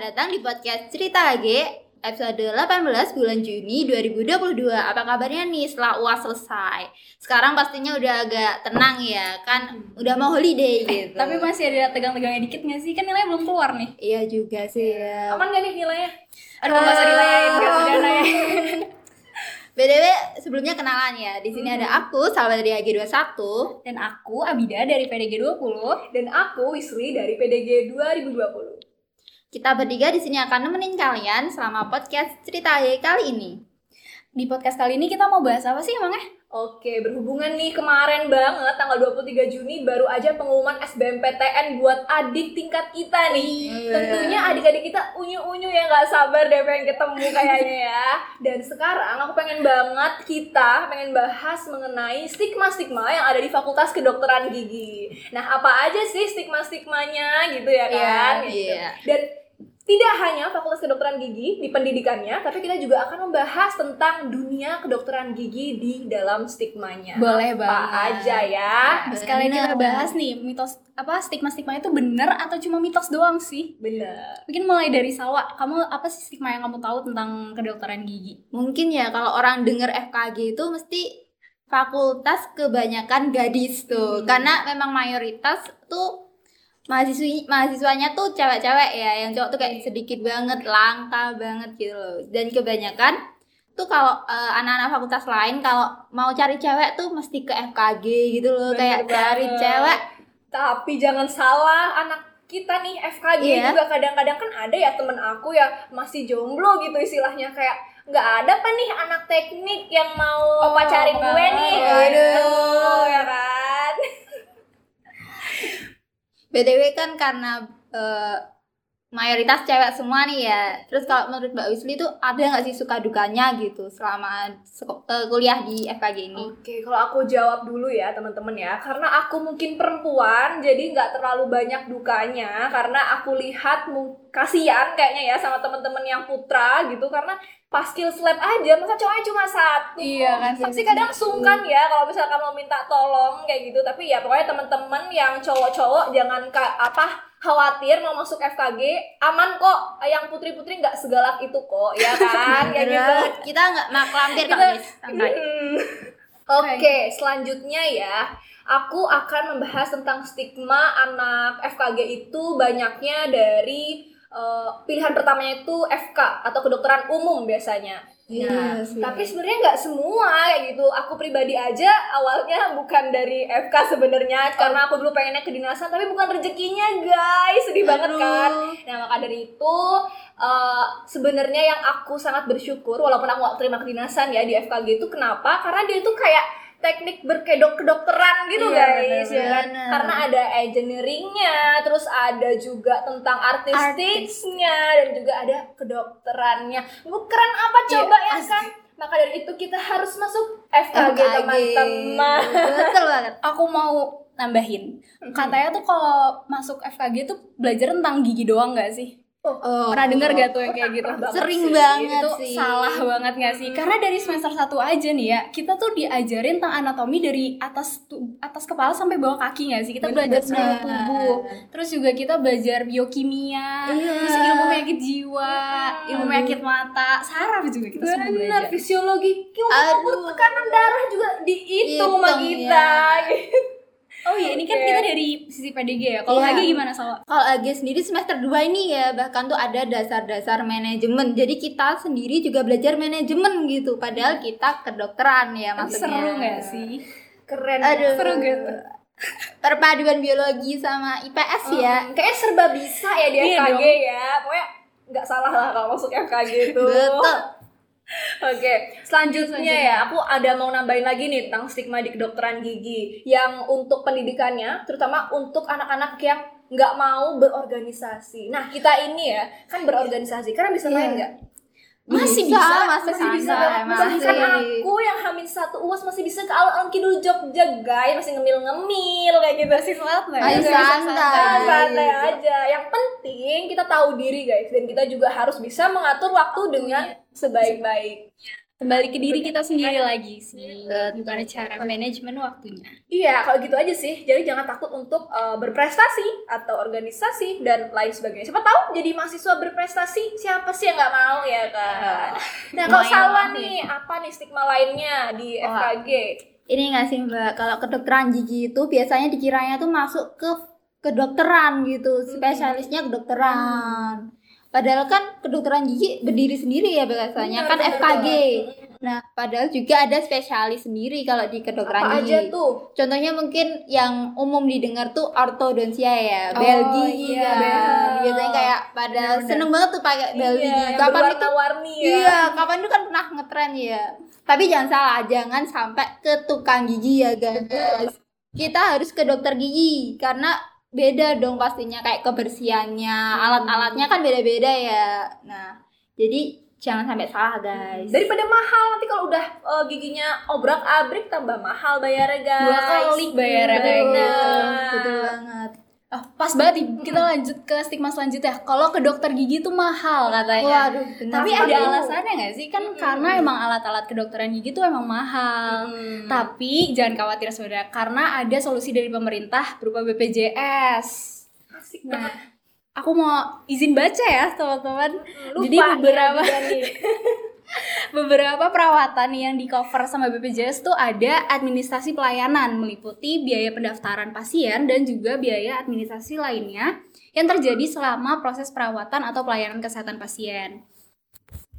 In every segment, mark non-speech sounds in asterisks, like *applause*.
Selamat datang di podcast Cerita HG episode 18 bulan Juni 2022. Apa kabarnya nih setelah UAS selesai? Sekarang pastinya udah agak tenang ya, kan udah mau holiday gitu. Tapi masih ada tegang-tegangnya dikit gak sih? Kan nilainya belum keluar nih. Iya juga sih ya. Aman gak nih nilainya? Aduh, gak usah dilayain, gak usah dilayain. *laughs* BTW sebelumnya kenalan ya. Di sini ada aku Salwa dari AG21 Dan aku Abida dari PDG 20 Dan aku Wisli dari PDG 2020. Kita bertiga di sini akan nemenin kalian selama podcast Cerita HG kali ini. Di podcast kali ini kita mau bahas apa sih emangnya? Oke, berhubungan nih kemarin banget tanggal 23 Juni baru aja pengumuman SBMPTN buat adik tingkat kita nih. Iya. Tentunya adik-adik kita unyu-unyu ya nggak sabar deh pengen ketemu kayaknya ya. Dan sekarang aku pengen banget kita pengen bahas mengenai stigma-stigma yang ada di Fakultas Kedokteran Gigi. Nah, apa aja sih stigma-stigmanya gitu ya kan? Iya, Gitu. iya. Dan tidak hanya Fakultas Kedokteran Gigi di pendidikannya, tapi kita juga akan membahas tentang dunia kedokteran gigi di dalam stigmanya. Boleh Apa banget. aja ya. Nah, sekalian kita Bener. bahas nih mitos apa stigma-stigma itu bener atau cuma mitos doang sih? Bener. Mungkin mulai dari Salwa, kamu apa sih stigma yang kamu tahu tentang kedokteran gigi? Mungkin ya kalau orang denger FKG itu mesti fakultas kebanyakan gadis tuh. Hmm. Karena memang mayoritas tuh mahasiswi mahasiswanya tuh cewek-cewek ya. Yang cowok tuh kayak sedikit banget, langka banget gitu loh. Dan kebanyakan tuh kalau eh, anak-anak fakultas lain kalau mau cari cewek tuh mesti ke FKG gitu loh. Bener kayak cari banget. cewek Tapi jangan salah, anak kita nih FKG Iya. juga kadang-kadang kan ada ya temen aku ya masih jomblo gitu istilahnya kayak nggak ada apa nih anak teknik yang mau Oh, pacarin gue nih aduh. gitu ya kan BTW kan karena eh, mayoritas cewek semua nih ya. Terus kalau menurut Mbak Wisli tuh ada nggak sih suka dukanya gitu selama eh, kuliah di FKG ini? Oke, kalau aku jawab dulu ya teman-teman ya, karena aku mungkin perempuan, jadi nggak terlalu banyak dukanya, karena aku lihat kasihan kayaknya ya sama teman-teman yang putra gitu, karena pas skill lab aja, masa cowoknya cuma satu. Iya kan, Pasti kadang sungkan ya kalau misalkan mau minta tolong kayak gitu, tapi ya pokoknya teman-teman yang cowok-cowok jangan apa khawatir mau masuk FKG aman kok yang putri-putri nggak segalak itu kok ya kan kayak *laughs* gitu Bener, Kita nggak maklampir kok Kita- guys. Santai. Hmm. Oke, selanjutnya ya, aku akan membahas tentang stigma anak FKG itu banyaknya dari eh, pilihan pertamanya itu FK atau kedokteran umum biasanya. Iya Nah, sih. tapi sebenarnya nggak semua kayak gitu. Aku pribadi aja awalnya bukan dari FK sebenarnya karena aku dulu pengennya kedinasan tapi bukan rezekinya guys. Sedih banget Aduh. kan. Nah, maka dari itu eh, sebenarnya yang aku sangat bersyukur walaupun aku gak terima kedinasan ya di FKG itu kenapa? Karena dia itu kayak teknik berkedok kedokteran gitu Iya, guys ya kan? karena ada engineeringnya terus ada juga tentang artistiknya dan juga ada kedokterannya Bu, keren apa coba ya asli. kan maka dari itu kita harus masuk FKG, FKG. teman-teman Betul banget. *laughs* Aku mau nambahin. Katanya tuh kalau masuk FKG tuh belajar tentang gigi doang gak sih? Oh, Pernah denger gak tuh yang kayak gitu? Sering sih. banget itu sih. salah banget gak sih? Karena dari semester 1 aja nih ya, kita tuh diajarin tentang anatomi dari atas atas kepala sampai bawah kaki gak sih? Kita belajar seluruh Bener. tubuh. Terus juga kita belajar biokimia, Iya. terus ilmu penyakit jiwa, ilmu penyakit mata, saraf juga kita semua Bener, belajar. fisiologi ilmu Aduh. tekanan darah juga dihitung sama kita ya. *laughs* Oh iya, ini kan kita dari sisi PDG ya. Kalau Iya. lagi gimana Salwa? Kalau AG sendiri semester 2 ini ya bahkan tuh ada dasar-dasar manajemen. Jadi kita sendiri juga belajar manajemen gitu. Padahal kita kedokteran ya maksudnya. seru gak sih? keren Aduh. Seru gitu. Perpaduan biologi sama IPS ya. Hmm, kayaknya serba bisa ya di Iya FKG dong. ya pokoknya nggak salah lah kalau masuk FKG itu Betul. Oke, selanjutnya ya, aku ada mau nambahin lagi nih tentang stigma di kedokteran gigi yang untuk pendidikannya, terutama untuk anak-anak yang nggak mau berorganisasi. Nah, kita ini ya kan berorganisasi, karena bisa main Iya. nggak? Masih Bisa, bisa, masih masih bisa masih. Bahkan aku yang hamil satu uas masih bisa ke alun-alun kidul Jogja guys. Masih ngemil-ngemil kayak gitu. Sih santai. Ayo Bisa santai. Santai aja. Yang penting kita tahu diri guys. Dan kita juga harus bisa mengatur waktu dengan sebaik-baik kembali ke diri kita sendiri lagi sih gimana cara manajemen waktunya Iya, kalau gitu aja sih. Jadi jangan takut untuk uh, berprestasi atau organisasi dan lain sebagainya. Siapa tahu jadi mahasiswa berprestasi, siapa sih yang nggak mau ya kan? Nah, kalau salah nih, apa nih stigma lainnya di Wah. FKG? Ini nggak sih mbak, kalau kedokteran gigi itu biasanya dikiranya tuh masuk ke kedokteran gitu, spesialisnya kedokteran. Padahal kan kedokteran gigi berdiri sendiri ya biasanya kan FKG. Nah, padahal juga ada spesialis sendiri kalau di kedokteran Apa gigi. aja tuh? Contohnya mungkin yang umum didengar tuh ortodonsia ya, Oh, bel gigi iya, bel. Biasanya kayak pada Benar-benar. seneng banget tuh pakai bel Iya, gigi. Kapan itu berwarna-warni ya. Iya, kapan itu kan pernah ngetren ya. Tapi jangan salah, jangan sampai ke tukang gigi ya guys. Kita harus ke dokter gigi karena beda dong pastinya kayak kebersihannya, alat-alatnya kan beda-beda ya. Nah, jadi jangan sampai salah guys. Daripada mahal nanti kalau udah uh, giginya obrak-abrik tambah mahal bayarnya guys. Dua kali bayarnya kayak Betul, gitu. betul banget. Ah, pas banget nih, kita lanjut ke stigma selanjutnya kalau ke dokter gigi tuh mahal katanya Waduh, benar tapi ada alasannya nggak sih kan karena emang alat-alat kedokteran gigi tuh emang mahal Hmm. tapi jangan khawatir saudara karena ada solusi dari pemerintah berupa BPJS Asik Nah, banget. aku mau izin baca ya teman-teman. Jadi beberapa. *laughs* beberapa perawatan yang di cover sama BPJS tuh ada administrasi pelayanan meliputi biaya pendaftaran pasien dan juga biaya administrasi lainnya yang terjadi selama proses perawatan atau pelayanan kesehatan pasien.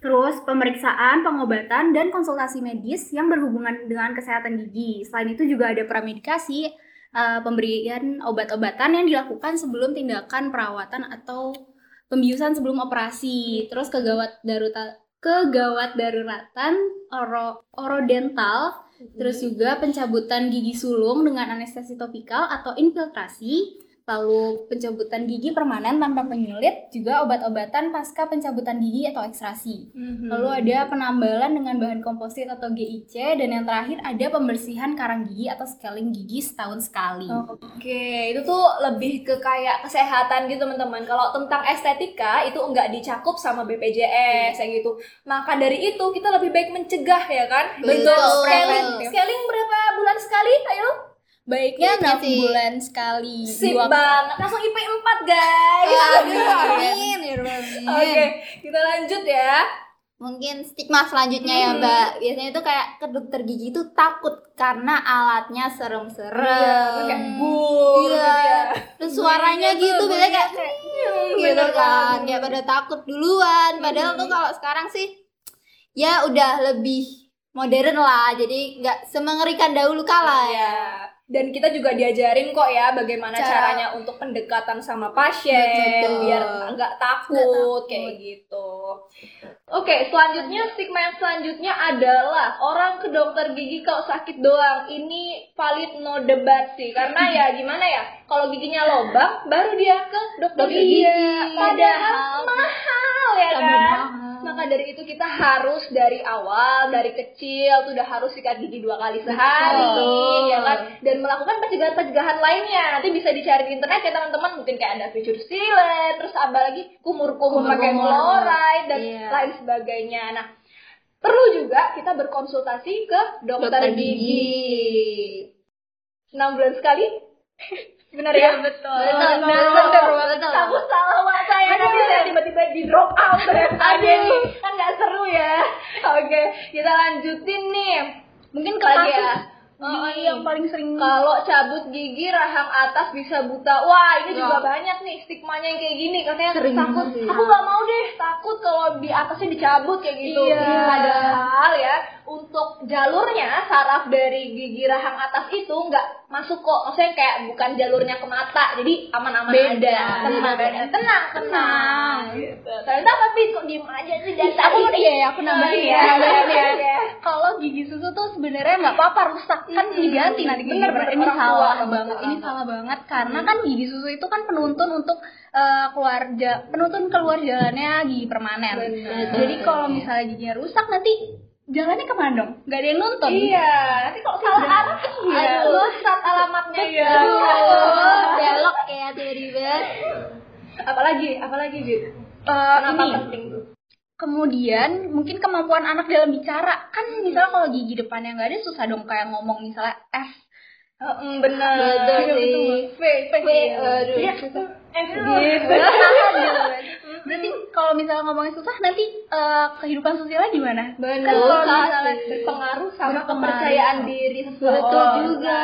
Terus pemeriksaan, pengobatan, dan konsultasi medis yang berhubungan dengan kesehatan gigi. Selain itu juga ada pramedikasi, eh, pemberian obat-obatan yang dilakukan sebelum tindakan perawatan atau pembiusan sebelum operasi. Terus kegawat darurat kegawat daruratan, oro, orodental, terus juga pencabutan gigi sulung dengan anestesi topikal atau infiltrasi, lalu pencabutan gigi permanen tanpa penyulit, juga obat-obatan pasca pencabutan gigi atau ekstrasi. Lalu ada penambalan dengan bahan komposit atau GIC dan yang terakhir ada pembersihan karang gigi atau scaling gigi setahun sekali. Oke, itu tuh lebih ke kayak kesehatan gitu teman-teman. Kalau tentang estetika itu enggak dicakup sama BPJS kayak gitu. Maka dari itu kita lebih baik mencegah ya kan. Betul. Scaling, scaling berapa bulan sekali? Ayo. Baiknya Iya 6 sih. bulan sekali. Sip dua banget. Langsung IP 4 guys. Aduh, *laughs* amin, ya. Oke, kita lanjut ya. Mungkin stigma selanjutnya ya Hmm. Mbak. Biasanya itu kayak ke dokter gigi itu takut karena alatnya serem-serem. Iya, kayak bu Iya. gitu ya. Terus suaranya Bunyinya gitu biasanya kayak bunyinya "Hmm," gitu kan. Kayak pada takut duluan. Padahal tuh kalau sekarang sih ya udah lebih modern lah. Jadi nggak semengerikan dahulu kala ya. Dan kita juga diajarin kok ya bagaimana Cara- caranya untuk pendekatan sama pasien Betul. biar nggak takut, takut. kayak gitu. Oke, selanjutnya stigma yang selanjutnya adalah orang ke dokter gigi kalau sakit doang. Ini valid no debat sih karena ya gimana ya? Kalau giginya lobang baru dia ke dokter Dokter gigi. gigi. Padahal mahal ya Tambah kan? mahal. Maka dari itu kita harus dari awal, dari kecil tuh udah harus sikat gigi dua kali sehari, Betul. ya kan? Dan melakukan pencegahan-pencegahan lainnya. Nanti bisa dicari di internet ya teman-teman. Mungkin kayak ada fitur sealant, terus apa lagi kumur-kumur pakai fluoride dan Iya. lain sebagainya. Nah, perlu juga kita berkonsultasi ke dokter, Dokter gigi. gigi. Enam bulan sekali? *laughs* Benar ya? betul. Betul, Betul, betul, betul. Salah mak saya nanti saya tiba-tiba di drop out *laughs* tadi nih. Kan nggak seru ya. Oke, kita lanjutin nih. Mungkin ke Lagi ya. gigi yang paling sering Kalau cabut gigi rahang atas bisa buta. Wah, ini juga Ya. banyak nih stigmanya yang kayak gini. Katanya Sering takut. Aku nggak mau deh, takut kalau di atasnya dicabut kayak gitu. Iya. Padahal ya, untuk jalurnya saraf dari gigi rahang atas itu nggak masuk kok. Maksudnya kayak bukan jalurnya ke mata. Jadi aman-aman Beda. aja. Tenang, Beda. tenang, tenang. Gitu. Ternyata tapi kok diem aja sih dari Aku tadi. iya ya, aku nambahin ya. Iya, ya. iya. Kalau gigi susu tuh sebenarnya nggak apa-apa rusak kan Hmm. diganti nanti gigi Bener, ini salah banget ini salah banget karena kan gigi susu itu kan penuntun untuk eh, keluar penuntun keluar jalannya gigi permanen jadi kalau misalnya giginya rusak nanti jalannya ke mana dong nggak ada yang nuntun Iya, nanti kalau salah arah Iya. aduh, sat alamatnya ya. Oh, belok kayak tiba-tiba. Apalagi, apalagi Jit? Eh, Kenapa ini penting tuh? kemudian mungkin kemampuan anak dalam bicara kan misalnya kalau gigi depannya nggak ada susah dong kayak ngomong misalnya F Heeh, benar. Betul sih. V, V, aduh. Iya. F gitu. Kalau misalnya ngomongnya susah nanti eh, kehidupan sosialnya gimana Benar. Kan Kalau misalnya berpengaruh sama Berpengaruh. kepercayaan diri Betul seseorang. juga.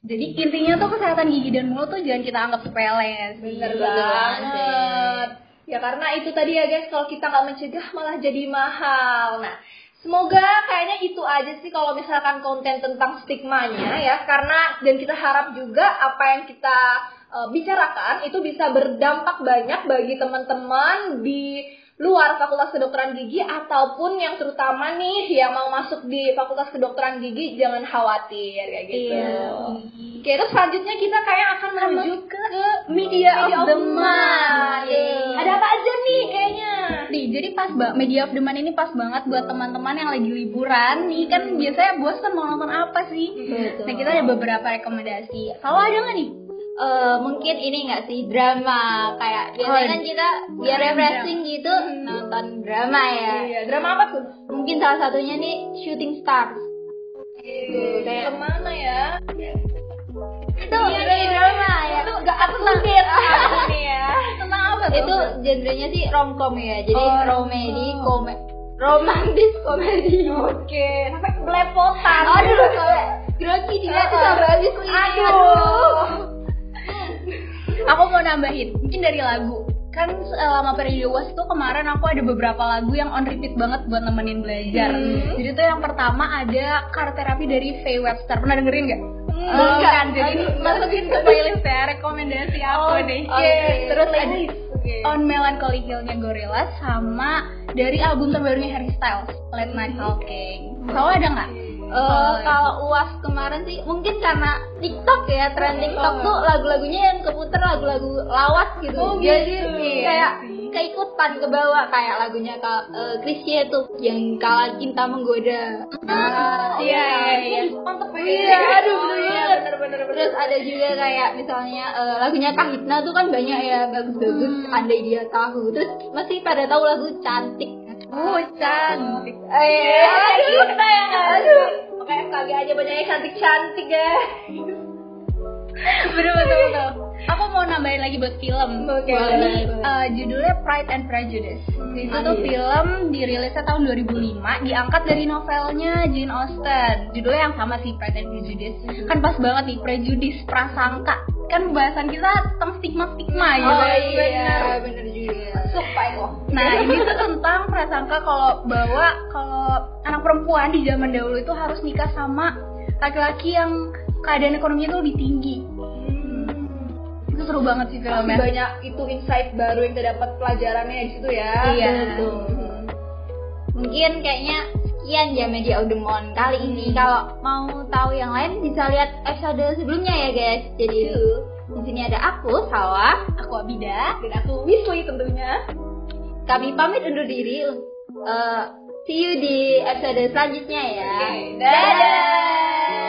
jadi intinya tuh kesehatan gigi dan mulut tuh jangan kita anggap sepele ya sih Bener Betul banget. Ya karena itu tadi ya guys, kalau kita nggak mencegah malah jadi mahal. Nah, semoga kayaknya itu aja sih kalau misalkan konten tentang stigmanya ya. Karena dan kita harap juga apa yang kita eh, bicarakan itu bisa berdampak banyak bagi teman-teman di luar Fakultas Kedokteran Gigi ataupun yang terutama nih yang mau masuk di Fakultas Kedokteran Gigi jangan khawatir kayak gitu. Iya. Oke, terus selanjutnya kita kayak akan menuju ke media of the month. Yeay. Ada apa aja nih kayaknya? Nih, jadi pas ba- media of the month ini pas banget buat teman-teman yang lagi liburan. Nih kan biasanya bosan mau nonton apa sih? Betul. Nah, kita ada beberapa rekomendasi. Kalau ada nggak nih? Eh, mungkin ini nggak sih drama. Kayak biasanya kan kita biar refreshing gitu nonton drama ya. Iya, drama apa tuh? mungkin salah satunya nih Shooting Stars. Kayak ke mana ya? itu dari drama ya. Itu gak up to date ini ya. *laughs* Tentang apa itu genrenya sih romcom ya. Jadi Oh, romedi kome romantis komedi. Oke, sampai belepotan. aduh sampai grogi dia tuh sampai habis. Aduh. Aku mau nambahin, mungkin dari lagu. Kan selama periode UAS itu kemarin aku ada beberapa lagu yang on repeat banget buat nemenin belajar. Hmm. Jadi tuh yang pertama ada Car Therapy dari Faye Webster. Pernah dengerin nggak? Hmm, Belum enggak. kan? Jadi Aduh, masukin ke playlist ya rekomendasi aku nih. Oke, Terus ada. Oke. On Melancholy Hill-nya Gorillaz sama dari album terbarunya Harry Styles, Late Night Talking. Kau ada nggak? Eh, kalau uas kemarin sih mungkin karena TikTok ya tren TikTok tuh lagu-lagunya yang keputer lagu-lagu lawas gitu. Oh, Jadi gitu. kayak keikutan ke bawah kayak lagunya Kak uh, Krisya tuh yang kala cinta menggoda. Ah, iya, iya, iya. Mantep ya. Iya, aduh, bener Iya, bener, bener, bener. Terus ada juga kayak misalnya eh, lagunya Kahitna tuh kan banyak ya bagus-bagus andai dia tahu. Terus masih pada tahu lagu cantik. Oh, cantik. Eh, aduh, kita ya aduh. Makanya FKG aja banyak yang cantik-cantik ya. betul betul betul aku mau nambahin lagi buat film Oke, boleh, ini boleh. eh, judulnya Pride and Prejudice itu tuh iya. film dirilisnya tahun 2005 diangkat dari novelnya Jane Austen judulnya yang sama sih Pride and Prejudice kan pas banget nih prejudice prasangka kan pembahasan kita tentang stigma stigma gitu Oh iya, bener juga. Sumpah. Nah ini tuh tentang prasangka kalau bahwa kalau anak perempuan di zaman dahulu itu harus nikah sama laki-laki yang keadaan ekonominya tuh lebih tinggi. Itu seru banget sih filmnya. banyak itu insight baru yang kita dapat pelajarannya di situ ya. Iya. Betul. Mungkin kayaknya sekian ya media Audemon kali ini. Kalau mau tahu yang lain bisa lihat episode sebelumnya ya guys. Jadi di sini ada aku Sawa. Aku Abida. Dan aku Wisli tentunya. Kami pamit undur diri. Eh, see you di episode selanjutnya ya. Dadah.